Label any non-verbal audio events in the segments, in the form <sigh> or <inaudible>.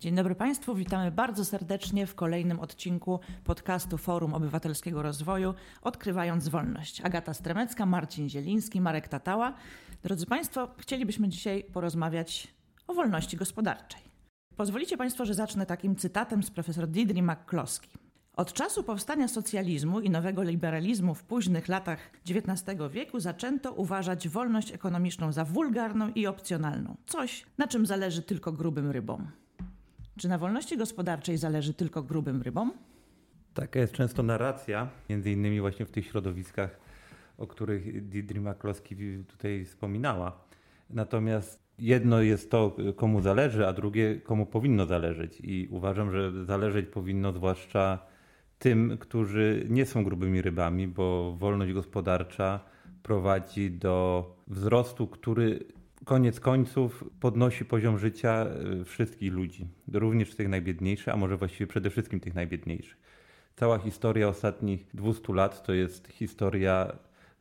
Dzień dobry Państwu, witamy bardzo serdecznie w kolejnym odcinku podcastu Forum Obywatelskiego Rozwoju Odkrywając Wolność. Agata Stremecka, Marcin Zieliński, Marek Tatała. Drodzy Państwo, chcielibyśmy dzisiaj porozmawiać o wolności gospodarczej. Pozwolicie Państwo, że zacznę takim cytatem z profesor Didri McCloskey. Od czasu powstania socjalizmu i nowego liberalizmu w późnych latach XIX wieku zaczęto uważać wolność ekonomiczną za wulgarną i opcjonalną. Coś, na czym zależy tylko grubym rybom. Czy na wolności gospodarczej zależy tylko grubym rybom? Taka jest często narracja, między innymi właśnie w tych środowiskach, o których Didri McCloskey tutaj wspominała. Natomiast jedno jest to, komu zależy, a drugie, komu powinno zależeć. I uważam, że zależeć powinno zwłaszcza tym, którzy nie są grubymi rybami, bo wolność gospodarcza prowadzi do wzrostu, który koniec końców podnosi poziom życia e, wszystkich ludzi, również tych najbiedniejszych, a może właściwie przede wszystkim tych najbiedniejszych. Cała historia ostatnich 200 lat to jest historia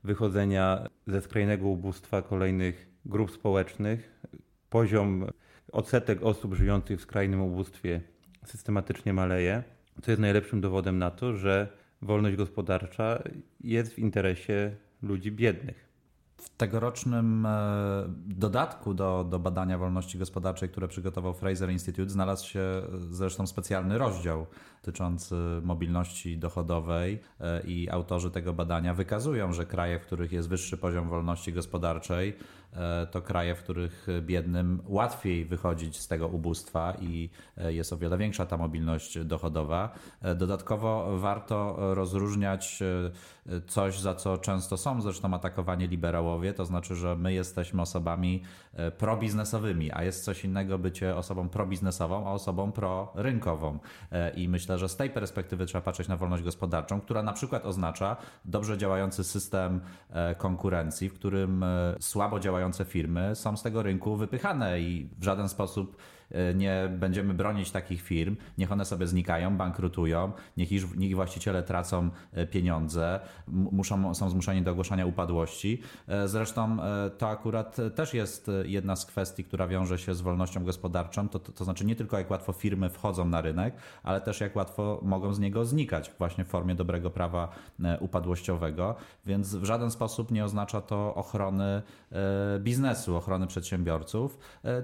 wychodzenia ze skrajnego ubóstwa kolejnych grup społecznych. Poziom odsetek osób żyjących w skrajnym ubóstwie systematycznie maleje, co jest najlepszym dowodem na to, że wolność gospodarcza jest w interesie ludzi biednych. W tegorocznym e, dodatku do, do badania wolności gospodarczej, które przygotował Fraser Institute, znalazł się zresztą specjalny rozdział dotyczący mobilności dochodowej e, i autorzy tego badania wykazują, że kraje, w których jest wyższy poziom wolności gospodarczej, e, to kraje, w których biednym łatwiej wychodzić z tego ubóstwa i jest o wiele większa ta mobilność dochodowa. Dodatkowo warto rozróżniać coś, za co często są zresztą atakowani liberałowie, to znaczy, że my jesteśmy osobami e, probiznesowymi, a jest coś innego bycie osobą probiznesową, a osobą prorynkową. E, I myślę, że z tej perspektywy trzeba patrzeć na wolność gospodarczą, która na przykład oznacza dobrze działający system e, konkurencji, w którym słabo działające firmy są z tego rynku wypychane i w żaden sposób nie będziemy bronić takich firm, niech one sobie znikają, bankrutują, niech ich, właściciele tracą e, pieniądze, muszą, są zmuszeni do ogłoszenia upadłości. E, zresztą to akurat też jest jedna z kwestii, która wiąże się z wolnością gospodarczą, to, to, to znaczy nie tylko jak łatwo firmy wchodzą na rynek, ale też jak łatwo mogą z niego znikać właśnie w formie dobrego prawa upadłościowego, więc w żaden sposób nie oznacza to ochrony biznesu, ochrony przedsiębiorców,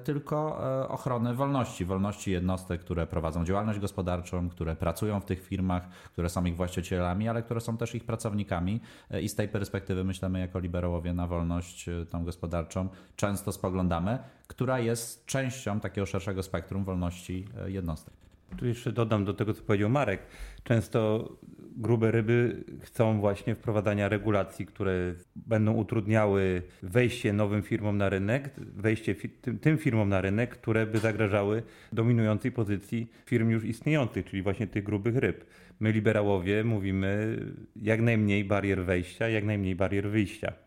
tylko ochrony wolności, wolności jednostek, które prowadzą działalność gospodarczą, które pracują w tych firmach, które są ich właścicielami, ale które są też ich pracownikami. E, I z tej perspektywy myślimy jako liberałowie na wolność e, tą gospodarczą często spoglądamy, która jest częścią takiego szerszego spektrum wolności e, jednostek. Tu jeszcze dodam do tego, co powiedział Marek. Często grube ryby chcą właśnie wprowadzania regulacji, które będą utrudniały wejście nowym firmom na rynek, wejście tym, tym firmom na rynek, które by zagrażały dominującej pozycji firm już istniejących, czyli właśnie tych grubych ryb. My, liberałowie, mówimy jak najmniej barier wejścia, jak najmniej barier wyjścia.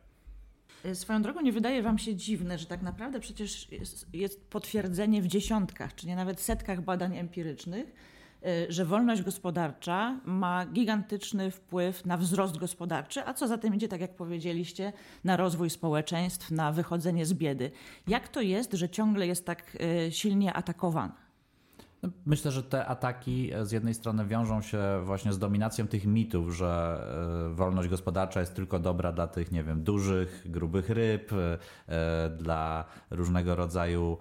Swoją drogą nie wydaje Wam się dziwne, że tak naprawdę przecież jest, jest potwierdzenie w dziesiątkach, czy nie nawet setkach badań empirycznych, Y, że wolność gospodarcza ma gigantyczny wpływ na wzrost gospodarczy, a co za tym idzie, tak jak powiedzieliście, na rozwój społeczeństw, na wychodzenie z biedy. Jak to jest, że ciągle jest tak y, silnie atakowana? No, myślę, że te ataki z jednej strony wiążą się właśnie z dominacją tych mitów, że y, wolność gospodarcza jest tylko dobra dla tych, nie wiem, dużych, grubych ryb, dla różnego rodzaju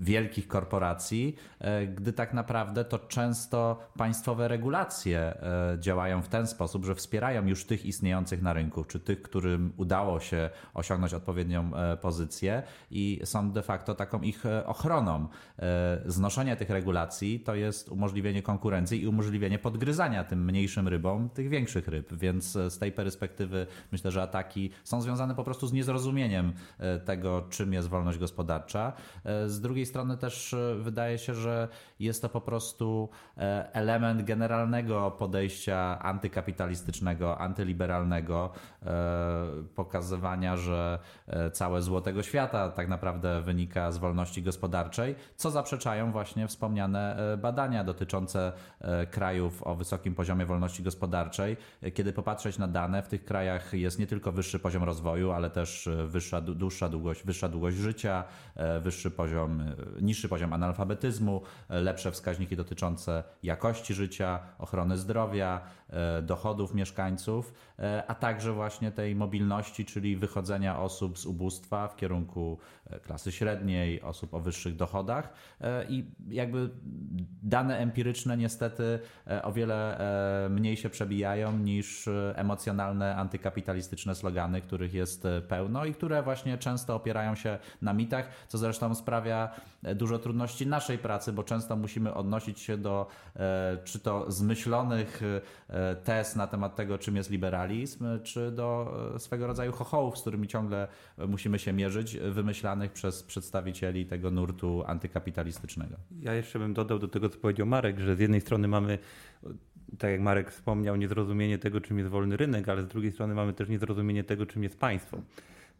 wielkich korporacji, e, gdy tak naprawdę to często państwowe regulacje e, działają w ten sposób, że wspierają już tych istniejących na rynku, czy tych, którym udało się osiągnąć odpowiednią e, pozycję i są de facto taką ich ochroną. Znoszenie tych regulacji to jest umożliwienie konkurencji i umożliwienie podgryzania tym mniejszym rybom tych większych ryb, więc z tej perspektywy myślę, że ataki są związane po prostu z niezrozumieniem tego, czym jest wolność gospodarcza z drugiej strony też e, wydaje się, że jest to po prostu e, element generalnego podejścia antykapitalistycznego, antyliberalnego, e, pokazywania, że całe zło tego świata tak naprawdę wynika z wolności gospodarczej, co zaprzeczają właśnie wspomniane badania dotyczące krajów o wysokim poziomie wolności gospodarczej. Kiedy popatrzeć na dane, w tych krajach jest nie tylko wyższy poziom rozwoju, ale też wyższa, dłuższa długość, wyższa długość życia, wyższy poziom poziom, niższy poziom analfabetyzmu, lepsze wskaźniki dotyczące jakości życia, ochrony zdrowia, dochodów mieszkańców, a także właśnie tej mobilności, czyli wychodzenia osób z ubóstwa w kierunku klasy średniej, osób o wyższych dochodach. I jakby dane empiryczne niestety o wiele mniej się przebijają niż emocjonalne antykapitalistyczne slogany, których jest pełno i które właśnie często opierają się na mitach, co zresztą sprawia dużo trudności naszej pracy, bo często musimy odnosić się do e, czy to zmyślonych e, tez na temat tego, czym jest liberalizm, czy do e, swego rodzaju chochołów, z którymi ciągle musimy się mierzyć, wymyślanych przez przedstawicieli tego nurtu antykapitalistycznego. Ja jeszcze bym dodał do tego, co powiedział Marek, że z jednej strony mamy tak jak Marek wspomniał, niezrozumienie tego, czym jest wolny rynek, ale z drugiej strony mamy też niezrozumienie tego, czym jest państwo.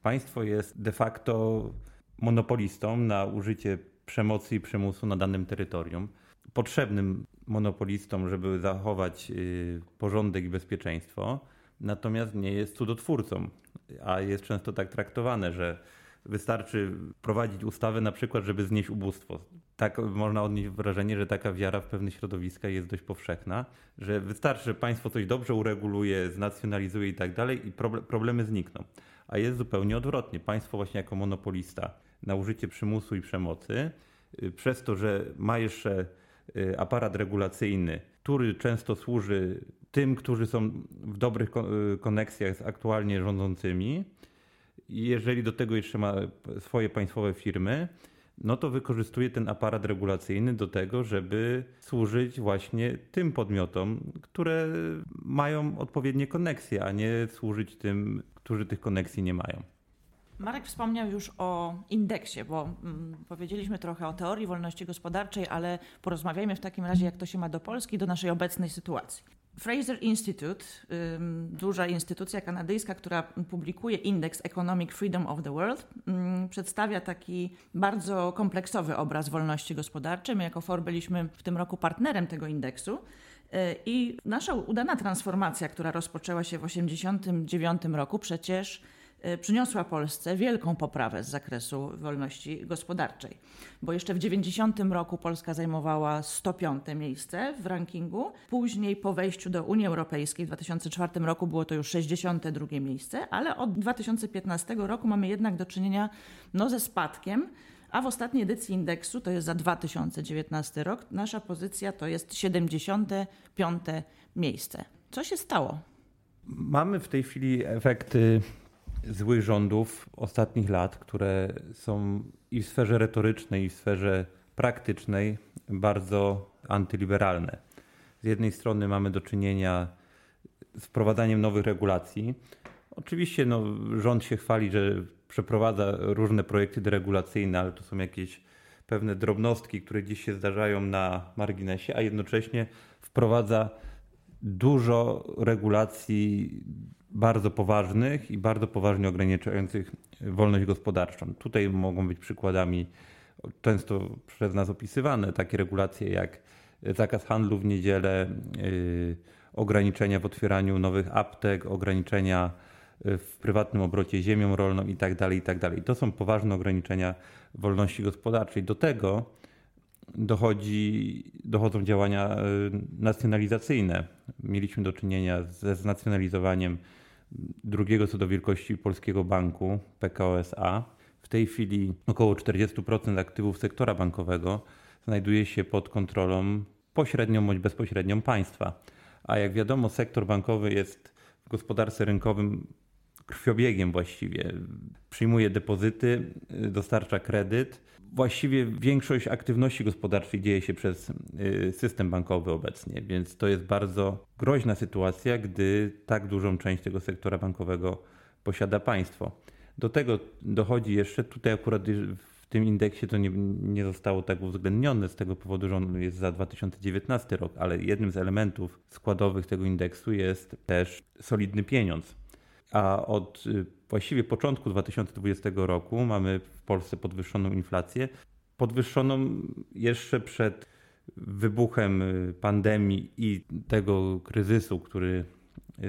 Państwo jest de facto monopolistą na użycie przemocy i przymusu na danym terytorium. Potrzebnym monopolistom, żeby zachować y, porządek i bezpieczeństwo, natomiast nie jest cudotwórcą, a jest często tak traktowane, że wystarczy prowadzić ustawę na przykład, żeby znieść ubóstwo. Tak można odnieść wrażenie, że taka wiara w pewne środowiska jest dość powszechna, że wystarczy, że państwo coś dobrze ureguluje, znacjonalizuje i tak dalej i problemy znikną. A jest zupełnie odwrotnie. Państwo właśnie jako monopolista na użycie przymusu i przemocy, y, przez to, że ma jeszcze y, aparat regulacyjny, który często służy tym, którzy są w dobrych y, koneksjach z aktualnie rządzącymi, jeżeli do tego jeszcze ma swoje państwowe firmy, no to wykorzystuje ten aparat regulacyjny do tego, żeby służyć właśnie tym podmiotom, które mają odpowiednie koneksje, a nie służyć tym, którzy tych koneksji nie mają. Marek wspomniał już o indeksie, bo mm, powiedzieliśmy trochę o teorii wolności gospodarczej, ale porozmawiajmy w takim razie, jak to się ma do Polski, do naszej obecnej sytuacji. Fraser Institute, duża instytucja kanadyjska, która publikuje indeks Economic Freedom of the World, przedstawia taki bardzo kompleksowy obraz wolności gospodarczej. My jako FOR byliśmy w tym roku partnerem tego indeksu. Y, I nasza udana transformacja, która rozpoczęła się w 1989 roku, przecież przyniosła Polsce wielką poprawę z zakresu wolności gospodarczej. Bo jeszcze w 90 roku Polska zajmowała 105 miejsce w rankingu. Później po wejściu do Unii Europejskiej w 2004 roku było to już 62 miejsce, ale od 2015 roku mamy jednak do czynienia no, ze spadkiem. A w ostatniej edycji indeksu, to jest za 2019 rok, nasza pozycja to jest 75 miejsce. Co się stało? Mamy w tej chwili efekty złych rządów ostatnich lat, które są i w sferze retorycznej, i w sferze praktycznej bardzo antyliberalne. Z jednej strony mamy do czynienia z wprowadzaniem nowych regulacji. Oczywiście no, rząd się chwali, że przeprowadza różne projekty deregulacyjne, ale to są jakieś pewne drobnostki, które dziś się zdarzają na marginesie, a jednocześnie wprowadza dużo regulacji bardzo poważnych i bardzo poważnie ograniczających wolność gospodarczą. Tutaj mogą być przykładami często przez nas opisywane takie regulacje jak zakaz handlu w niedzielę, yy, ograniczenia w otwieraniu nowych aptek, ograniczenia yy, w prywatnym obrocie ziemią rolną itd. Tak itd. Tak to są poważne ograniczenia wolności gospodarczej. Do tego dochodzi, dochodzą działania yy, nacjonalizacyjne. Mieliśmy do czynienia ze znacjonalizowaniem drugiego co do wielkości polskiego banku PKO SA. W tej chwili około 40% aktywów sektora bankowego znajduje się pod kontrolą pośrednią bądź bezpośrednią państwa. A jak wiadomo, sektor bankowy jest w gospodarce rynkowym krwiobiegiem właściwie. Przyjmuje depozyty, dostarcza kredyt. Właściwie większość aktywności gospodarczej dzieje się przez y, system bankowy obecnie, więc to jest bardzo groźna sytuacja, gdy tak dużą część tego sektora bankowego posiada państwo. Do tego dochodzi jeszcze, tutaj akurat w tym indeksie to nie, nie zostało tak uwzględnione z tego powodu, że on jest za 2019 rok, ale jednym z elementów składowych tego indeksu jest też solidny pieniądz a od y, właściwie początku 2020 roku mamy w Polsce podwyższoną inflację. Podwyższoną jeszcze przed wybuchem y, pandemii i tego kryzysu, który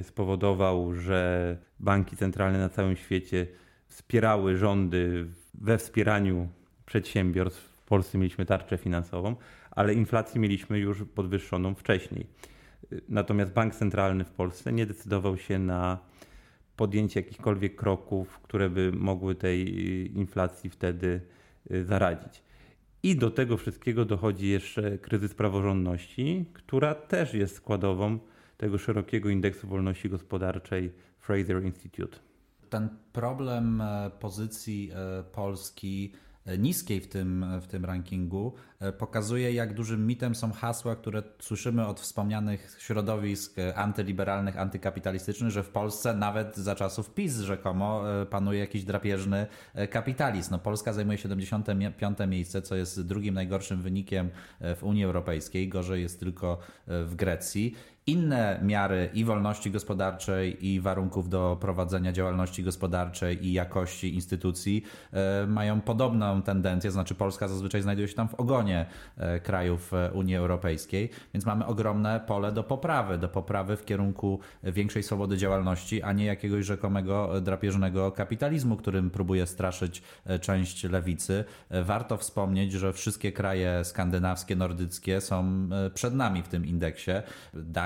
spowodował, że banki centralne na całym świecie wspierały rządy we wspieraniu przedsiębiorstw. W Polsce mieliśmy tarczę finansową, ale inflację mieliśmy już podwyższoną wcześniej. Natomiast bank centralny w Polsce nie decydował się na podjęcie jakichkolwiek kroków, które by mogły tej inflacji wtedy y, zaradzić. I do tego wszystkiego dochodzi jeszcze kryzys praworządności, która też jest składową tego szerokiego indeksu wolności gospodarczej Fraser Institute. Ten problem e, pozycji e, Polski niskiej w tym, w tym rankingu, e, pokazuje, jak dużym mitem są hasła, które słyszymy od wspomnianych środowisk e, antyliberalnych, antykapitalistycznych, że w Polsce nawet za czasów PiS rzekomo e, panuje jakiś drapieżny kapitalizm. No, Polska zajmuje 75. miejsce, co jest drugim najgorszym wynikiem w Unii Europejskiej. Gorzej jest tylko w Grecji inne miary i wolności gospodarczej, i warunków do prowadzenia działalności gospodarczej, i jakości instytucji e, mają podobną tendencję, znaczy Polska zazwyczaj znajduje się tam w ogonie e, krajów e, Unii Europejskiej, więc mamy ogromne pole do poprawy, do poprawy w kierunku większej swobody działalności, a nie jakiegoś rzekomego drapieżnego kapitalizmu, którym próbuje straszyć część lewicy. Warto wspomnieć, że wszystkie kraje skandynawskie, nordyckie są przed nami w tym indeksie.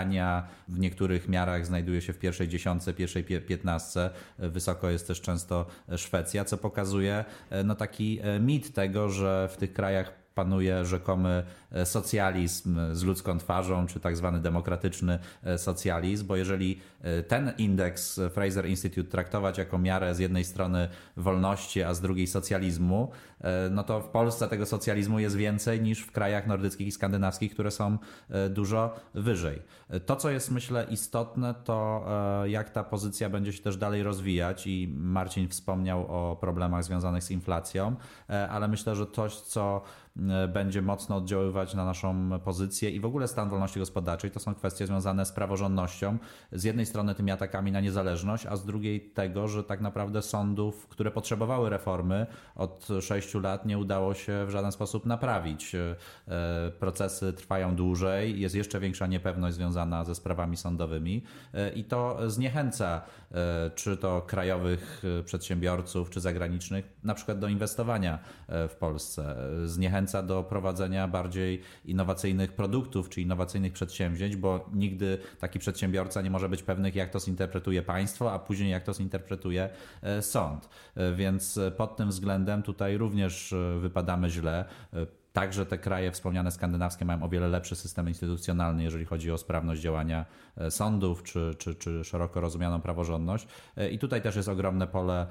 Dania w niektórych miarach znajduje się w pierwszej dziesiątce, pierwszej piętnastce. Wysoko jest też często Szwecja, co pokazuje e, no, taki e, mit tego, że w tych krajach panuje rzekomy e, socjalizm z ludzką twarzą, czy tak zwany demokratyczny socjalizm, bo jeżeli ten indeks Fraser Institute traktować jako miarę z jednej strony wolności, a z drugiej socjalizmu, E, no to w Polsce tego socjalizmu jest więcej niż w krajach nordyckich i skandynawskich, które są e, dużo wyżej. E, to, co jest myślę istotne, to jak ta pozycja będzie się też dalej rozwijać i Marcin wspomniał o problemach związanych z inflacją, ale myślę, że coś, co będzie mocno oddziaływać na naszą pozycję i w ogóle stan wolności gospodarczej, to są kwestie związane z praworządnością. Z jednej strony tymi atakami na niezależność, a z drugiej tego, że tak naprawdę sądów, które potrzebowały reformy od 6 lat nie udało się w żaden sposób naprawić. E, procesy trwają dłużej, jest jeszcze większa niepewność związana ze sprawami sądowymi e, i to zniechęca e, czy to krajowych przedsiębiorców, czy zagranicznych, na przykład do inwestowania w Polsce. Zniechęca do prowadzenia bardziej innowacyjnych produktów, czy innowacyjnych przedsięwzięć, bo nigdy taki przedsiębiorca nie może być pewny, jak to zinterpretuje państwo, a później jak to zinterpretuje sąd. Więc pod tym względem tutaj również e, wypadamy źle. E, Także te kraje wspomniane skandynawskie mają o wiele lepszy system instytucjonalny, jeżeli chodzi o sprawność działania e, sądów czy, czy, czy szeroko rozumianą praworządność. I tutaj też jest ogromne pole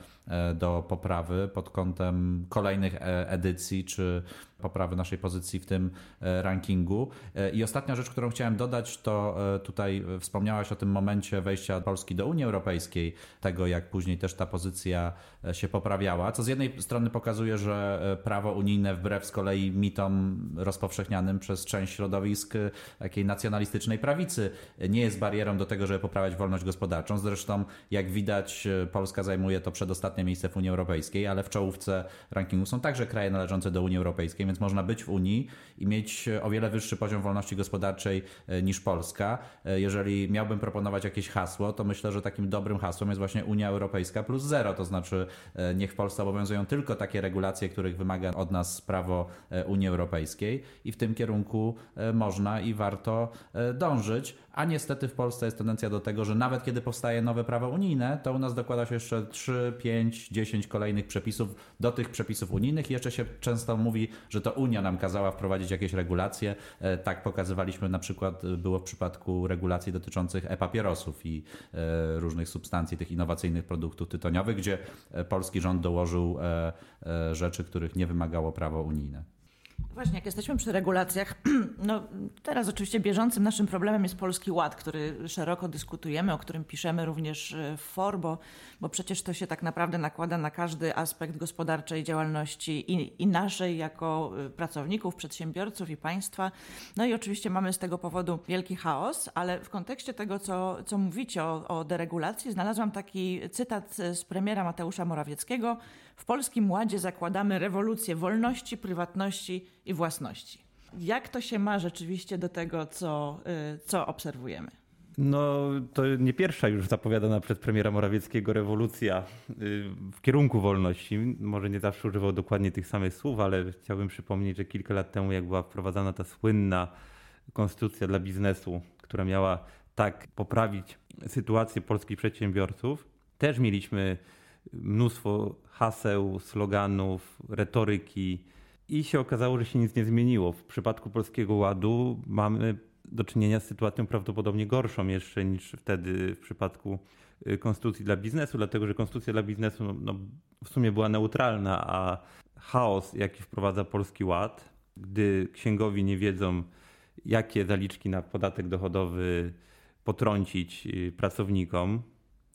do poprawy pod kątem kolejnych edycji czy poprawy naszej pozycji w tym e, rankingu. E, I ostatnia rzecz, którą chciałem dodać, to e, tutaj wspomniałaś o tym momencie wejścia Polski do Unii Europejskiej, tego jak później też ta pozycja się poprawiała, co z jednej strony pokazuje, że prawo unijne wbrew z kolei mitom rozpowszechnianym przez część środowisk takiej nacjonalistycznej prawicy nie jest barierą do tego, żeby poprawiać wolność gospodarczą. Zresztą jak widać Polska zajmuje to przedostatnie miejsce w Unii Europejskiej, ale w czołówce rankingu są także kraje należące do Unii Europejskiej, więc można być w Unii i mieć o wiele wyższy poziom wolności gospodarczej e, niż Polska. E, jeżeli miałbym proponować jakieś hasło, to myślę, że takim dobrym hasłem jest właśnie Unia Europejska plus zero, to znaczy e, niech w Polsce obowiązują tylko takie regulacje, których wymaga od nas prawo Unii Europejskiej. I w tym kierunku można i warto dążyć, a niestety w Polsce jest tendencja do tego, że nawet kiedy powstaje nowe prawo unijne, to u nas dokłada się jeszcze 3, 5, 10 kolejnych przepisów. Do tych przepisów unijnych i jeszcze się często mówi, że to Unia nam kazała wprowadzić jakieś regulacje. E, tak pokazywaliśmy na przykład, e, było w przypadku regulacji dotyczących e-papierosów i e, różnych substancji, tych innowacyjnych produktów tytoniowych, gdzie polski rząd dołożył rzeczy, których nie wymagało prawo unijne. Właśnie, jak jesteśmy przy regulacjach, <clears throat> no teraz oczywiście bieżącym naszym problemem jest Polski Ład, który szeroko dyskutujemy, o którym piszemy również e, w FOR, bo, bo przecież to się tak naprawdę nakłada na każdy aspekt gospodarczej działalności i, i naszej jako e, pracowników, przedsiębiorców i państwa. No i oczywiście mamy z tego powodu wielki chaos, ale w kontekście tego, co, co mówicie o, o deregulacji, znalazłam taki cytat z premiera Mateusza Morawieckiego, w Polskim Ładzie zakładamy rewolucję wolności, prywatności i własności. Jak to się ma rzeczywiście do tego, co, y, co obserwujemy? No, to nie pierwsza już zapowiadana przez premiera Morawieckiego rewolucja y, w kierunku wolności. Może nie zawsze używał dokładnie tych samych słów, ale chciałbym przypomnieć, że kilka lat temu, jak była wprowadzana ta słynna konstytucja dla biznesu, która miała tak poprawić sytuację polskich przedsiębiorców, też mieliśmy mnóstwo haseł, sloganów, retoryki i się okazało, że się nic nie zmieniło. W przypadku Polskiego Ładu mamy do czynienia z sytuacją prawdopodobnie gorszą jeszcze niż wtedy w przypadku y, konstytucji dla biznesu, dlatego że konstytucja dla biznesu no, no, w sumie była neutralna, a chaos, jaki wprowadza Polski Ład, gdy księgowi nie wiedzą, jakie zaliczki na podatek dochodowy potrącić y, pracownikom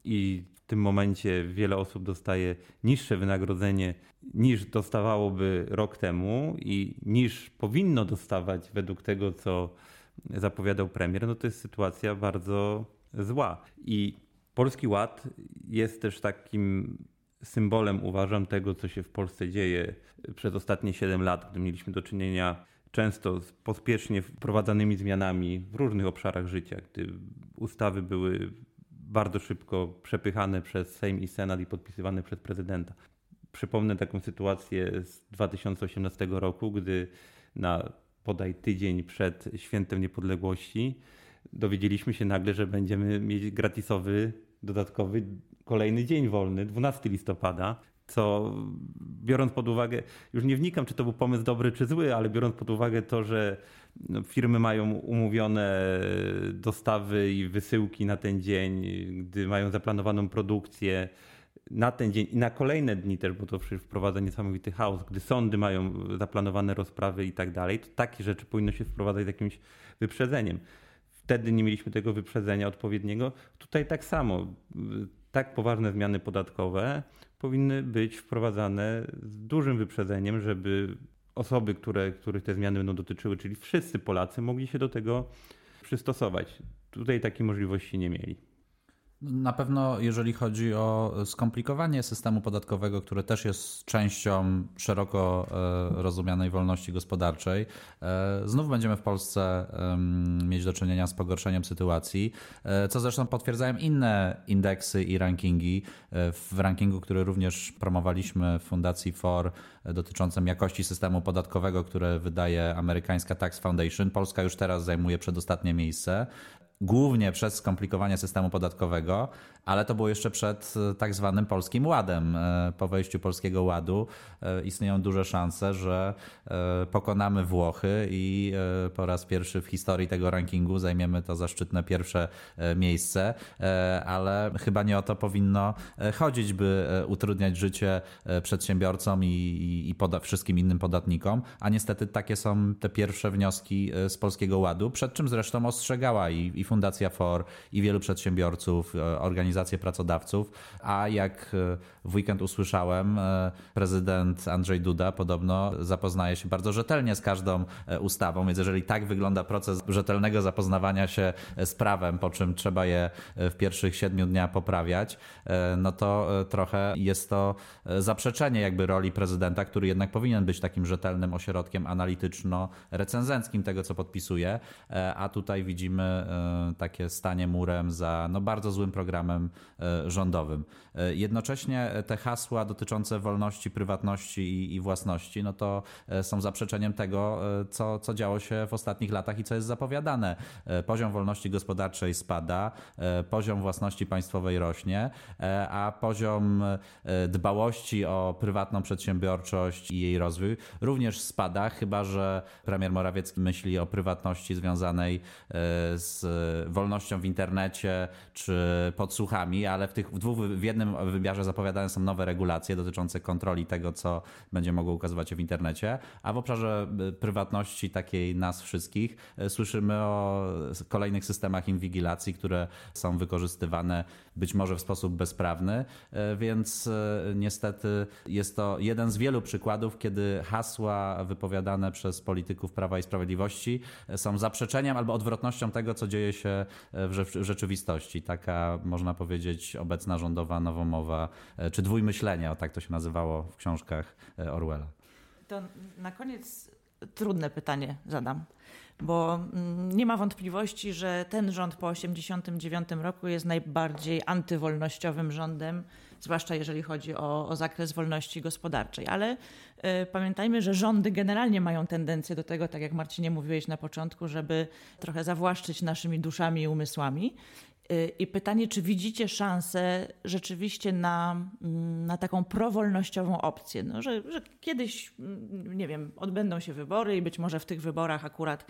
i tym momencie wiele osób dostaje niższe wynagrodzenie niż dostawałoby rok temu i niż powinno dostawać według tego, co zapowiadał premier, no to jest sytuacja bardzo zła. I Polski Ład jest też takim symbolem, uważam, tego, co się w Polsce dzieje przez ostatnie 7 lat, gdy mieliśmy do czynienia często z pospiesznie wprowadzanymi zmianami w różnych obszarach życia, gdy ustawy były bardzo szybko przepychane przez Sejm i Senat i podpisywane przez prezydenta. Przypomnę taką sytuację z 2018 roku, gdy na podaj tydzień przed świętem niepodległości dowiedzieliśmy się nagle, że będziemy mieć gratisowy, dodatkowy kolejny dzień wolny, 12 listopada, co biorąc pod uwagę, już nie wnikam, czy to był pomysł dobry czy zły, ale biorąc pod uwagę to, że no, firmy mają umówione dostawy i wysyłki na ten dzień, gdy mają zaplanowaną produkcję, na ten dzień i na kolejne dni też, bo to wprowadza niesamowity chaos, gdy sądy mają zaplanowane rozprawy i tak dalej, to takie rzeczy powinno się wprowadzać z jakimś wyprzedzeniem. Wtedy nie mieliśmy tego wyprzedzenia odpowiedniego. Tutaj tak samo. Tak poważne zmiany podatkowe powinny być wprowadzane z dużym wyprzedzeniem, żeby osoby, które, których te zmiany będą dotyczyły, czyli wszyscy Polacy, mogli się do tego przystosować. Tutaj takiej możliwości nie mieli. Na pewno, jeżeli chodzi o skomplikowanie systemu podatkowego, które też jest częścią szeroko e, rozumianej wolności gospodarczej, e, znów będziemy w Polsce mieć do czynienia z pogorszeniem sytuacji, e, co zresztą potwierdzają inne indeksy i rankingi. W rankingu, który również promowaliśmy w Fundacji FOR dotyczącym jakości systemu podatkowego, które wydaje amerykańska Tax Foundation, Polska już teraz zajmuje przedostatnie miejsce głównie przez skomplikowanie systemu podatkowego, ale to było jeszcze przed e, tak zwanym Polskim Ładem. E, po wejściu Polskiego Ładu e, istnieją duże szanse, że pokonamy Włochy i po raz pierwszy w historii tego rankingu zajmiemy to zaszczytne pierwsze miejsce, ale chyba nie o to powinno chodzić, by utrudniać życie przedsiębiorcom i, i, wszystkim innym podatnikom, a niestety takie są te pierwsze wnioski z Polskiego Ładu, przed czym zresztą ostrzegała i, i Fundacja FOR, i wielu przedsiębiorców, organizacje organizacje pracodawców, a jak e, w weekend usłyszałem, e, prezydent Andrzej Duda podobno zapoznaje się bardzo rzetelnie z każdą e, ustawą, więc jeżeli tak wygląda proces rzetelnego zapoznawania się z prawem, po czym trzeba je w pierwszych siedmiu dniach poprawiać, no to trochę jest to zaprzeczenie jakby roli prezydenta, który jednak powinien być takim rzetelnym ośrodkiem analityczno-recenzenckim tego, co podpisuje, a tutaj widzimy takie stanie murem za no, bardzo złym programem E, rządowym. E, jednocześnie te hasła dotyczące wolności, prywatności i, i własności, no to e, są zaprzeczeniem tego, co, co działo się w ostatnich latach i co jest zapowiadane. Poziom wolności gospodarczej spada, poziom własności państwowej rośnie, a poziom dbałości o prywatną przedsiębiorczość i jej rozwój również spada, chyba że premier Morawiecki myśli o prywatności związanej z wolnością w internecie czy podsłuchami ale w tych w dwóch, w jednym wymiarze zapowiadane są nowe regulacje dotyczące kontroli tego, co będzie mogło ukazywać się w internecie, a w obszarze y, prywatności takiej nas wszystkich y, słyszymy o kolejnych systemach inwigilacji, które są wykorzystywane być może w sposób bezprawny, y, więc niestety jest to jeden z wielu przykładów, kiedy hasła wypowiadane przez polityków Prawa i Sprawiedliwości są zaprzeczeniem albo odwrotnością tego, co dzieje się w rzeczywistości. Taka można powiedzieć obecna rządowa nowomowa, e, czy dwójmyślenia, tak to się nazywało w książkach e, Orwella. To na koniec trudne pytanie zadam. Bo mm, nie ma wątpliwości, że ten rząd po 1989 roku jest najbardziej antywolnościowym rządem, zwłaszcza jeżeli chodzi o, o zakres wolności gospodarczej. Ale y, pamiętajmy, że rządy generalnie mają tendencję do tego, tak jak Marcinie mówiłeś na początku, żeby trochę zawłaszczyć naszymi duszami i umysłami. Y, I pytanie, czy widzicie szansę rzeczywiście na, mm, na taką prowolnościową opcję? No, że, że kiedyś, mm, nie wiem, odbędą się wybory i być może w tych wyborach akurat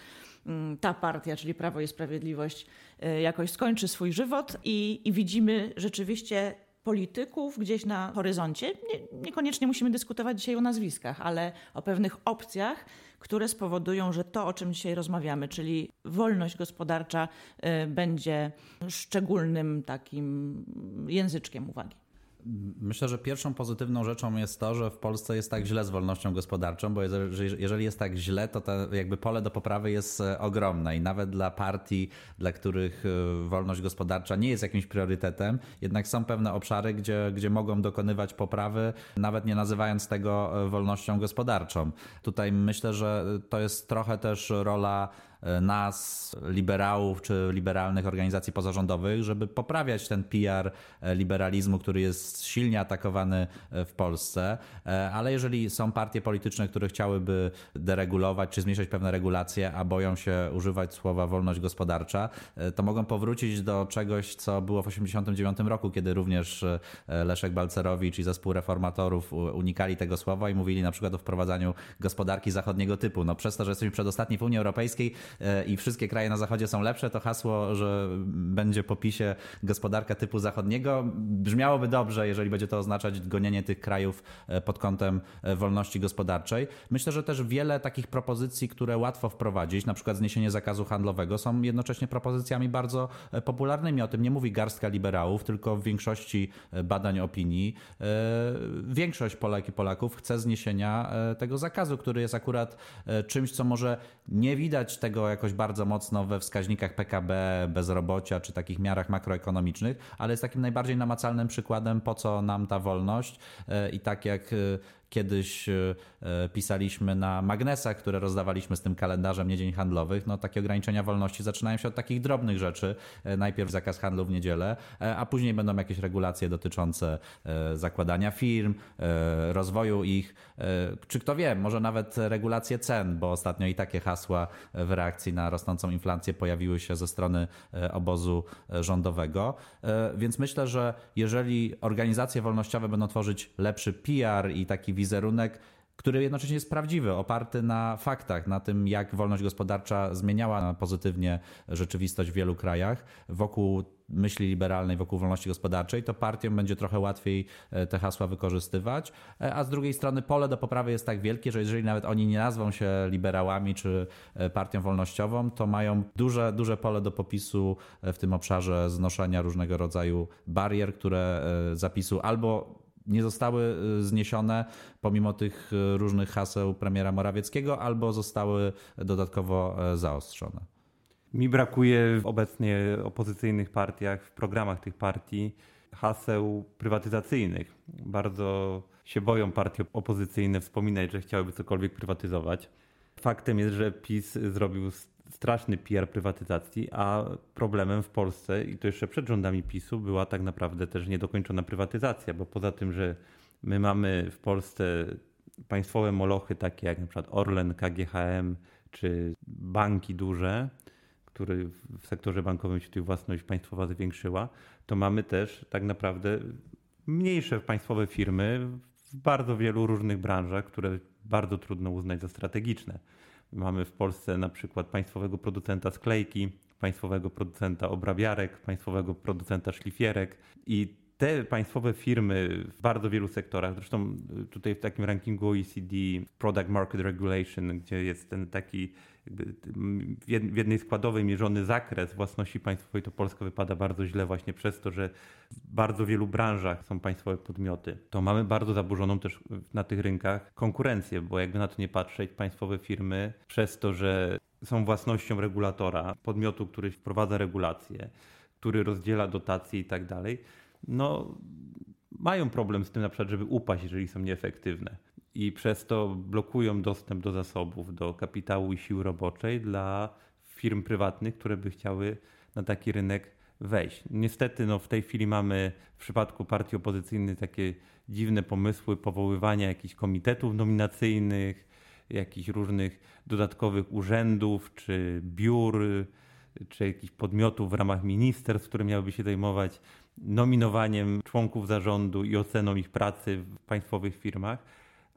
mm, ta partia, czyli Prawo i Sprawiedliwość, y, jakoś skończy swój żywot i, i widzimy rzeczywiście polityków gdzieś na horyzoncie. Nie, niekoniecznie musimy dyskutować dzisiaj o nazwiskach, ale o pewnych opcjach, które spowodują, że to, o czym dzisiaj rozmawiamy, czyli wolność gospodarcza, y, będzie szczególnym takim języczkiem uwagi. Myślę, że pierwszą pozytywną rzeczą jest to, że w Polsce jest tak źle z wolnością gospodarczą, bo jeżeli jest tak źle, to jakby pole do poprawy jest e, ogromne i nawet dla partii, dla których e, wolność gospodarcza nie jest jakimś priorytetem, jednak są pewne obszary, gdzie, gdzie mogą dokonywać poprawy, nawet nie nazywając tego e, wolnością gospodarczą. Tutaj myślę, że to jest trochę też rola nas, liberałów czy liberalnych organizacji pozarządowych, żeby poprawiać ten PR e, liberalizmu, który jest silnie atakowany e, w Polsce. Ale jeżeli są partie polityczne, które chciałyby deregulować czy zmniejszyć pewne regulacje, a boją się używać słowa wolność gospodarcza, to mogą powrócić do czegoś, co było w 1989 roku, kiedy również Leszek Balcerowicz i zespół reformatorów unikali tego słowa i mówili na przykład o wprowadzaniu gospodarki zachodniego typu. No przez to, że jesteśmy przedostatni w Unii Europejskiej, E, i wszystkie kraje na zachodzie są lepsze, to hasło, że będzie po PiSie gospodarka typu zachodniego, brzmiałoby dobrze, jeżeli będzie to oznaczać gonienie tych krajów e, pod kątem e, wolności gospodarczej. Myślę, że też wiele takich propozycji, które łatwo wprowadzić, na przykład zniesienie zakazu handlowego, są jednocześnie propozycjami bardzo popularnymi. O tym nie mówi garstka liberałów, tylko w większości badań opinii większość Polek i Polaków chce zniesienia tego zakazu, który jest akurat czymś, co może nie widać tego jakoś bardzo mocno we wskaźnikach PKB, bezrobocia czy takich miarach makroekonomicznych, ale jest takim najbardziej namacalnym przykładem, po co nam ta wolność. E, I tak jak e, kiedyś e, pisaliśmy na magnesach, które rozdawaliśmy z tym kalendarzem niedzień handlowych, no takie ograniczenia wolności zaczynają się od takich drobnych rzeczy. Najpierw zakaz handlu w niedzielę, a później będą jakieś regulacje dotyczące zakładania firm, rozwoju ich, czy kto wie, może nawet regulacje cen, bo ostatnio i takie hasła w reakcji na rosnącą inflację pojawiły się ze strony e, obozu e, rządowego. E, więc myślę, że jeżeli organizacje wolnościowe będą tworzyć lepszy PR i taki wizerunek, który jednocześnie jest prawdziwy, oparty na faktach, na tym, jak wolność gospodarcza zmieniała pozytywnie rzeczywistość w wielu krajach, wokół myśli liberalnej, wokół wolności gospodarczej, to partiom będzie trochę łatwiej e, te hasła wykorzystywać. E, a z drugiej strony pole do poprawy jest tak wielkie, że jeżeli nawet oni nie nazwą się liberałami czy e, partią wolnościową, to mają duże, duże pole do popisu w tym obszarze znoszenia różnego rodzaju barier, które zapisu albo nie zostały y, zniesione pomimo tych y, różnych haseł premiera Morawieckiego, albo zostały dodatkowo e, zaostrzone. Mi brakuje w obecnie opozycyjnych partiach, w programach tych partii haseł prywatyzacyjnych. Bardzo się boją partie opozycyjne wspominać, że chciałyby cokolwiek prywatyzować. Faktem jest, że PiS zrobił straszny PR prywatyzacji, a problemem w Polsce, i to jeszcze przed rządami PiSu, była tak naprawdę też niedokończona prywatyzacja, bo poza tym, że my mamy w Polsce państwowe molochy takie jak przykład Orlen, KGHM czy banki duże, które w sektorze bankowym się tu własność państwowa zwiększyła, to mamy też tak naprawdę mniejsze państwowe firmy w bardzo wielu różnych branżach, które bardzo trudno uznać za strategiczne. Mamy w Polsce na przykład państwowego producenta sklejki, państwowego producenta obrabiarek, państwowego producenta szlifierek i te państwowe firmy w bardzo wielu sektorach, zresztą tutaj w takim rankingu OECD Product Market Regulation, gdzie jest ten taki w jednej składowej mierzony zakres własności państwowej, to Polska wypada bardzo źle właśnie przez to, że w bardzo wielu branżach są państwowe podmioty. To mamy bardzo zaburzoną też na tych rynkach konkurencję, bo jakby na to nie patrzeć, państwowe firmy przez to, że są własnością regulatora, podmiotu, który wprowadza regulacje, który rozdziela dotacje i tak dalej, no mają problem z tym na przykład, żeby upaść, jeżeli są nieefektywne. i przez to blokują dostęp do zasobów, do kapitału i sił roboczej dla firm prywatnych, które by chciały na taki rynek wejść. Niestety no, w tej chwili mamy w przypadku partii opozycyjnych takie dziwne pomysły powoływania jakichś komitetów nominacyjnych, jakichś różnych dodatkowych urzędów czy biur, czy jakichś podmiotów w ramach ministerstw, które miałyby się zajmować nominowaniem członków zarządu i oceną ich pracy w państwowych firmach,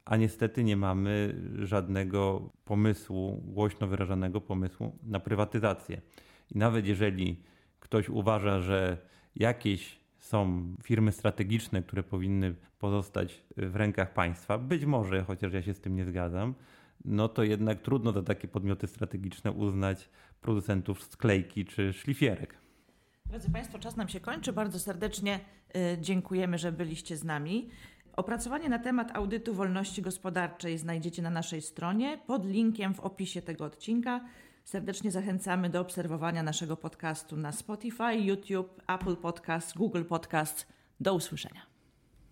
a niestety nie mamy żadnego pomysłu, głośno wyrażanego pomysłu na prywatyzację. I nawet jeżeli ktoś uważa, że jakieś są firmy strategiczne, które powinny pozostać w rękach państwa, być może, chociaż ja się z tym nie zgadzam, no to jednak trudno za takie podmioty strategiczne uznać producentów sklejki czy szlifierek. Drodzy Państwo, czas nam się kończy. Bardzo serdecznie y, dziękujemy, że byliście z nami. Opracowanie na temat audytu wolności gospodarczej znajdziecie na naszej stronie pod linkiem w opisie tego odcinka. Serdecznie zachęcamy do obserwowania naszego podcastu na Spotify, YouTube, Apple Podcast, Google Podcast. Do usłyszenia.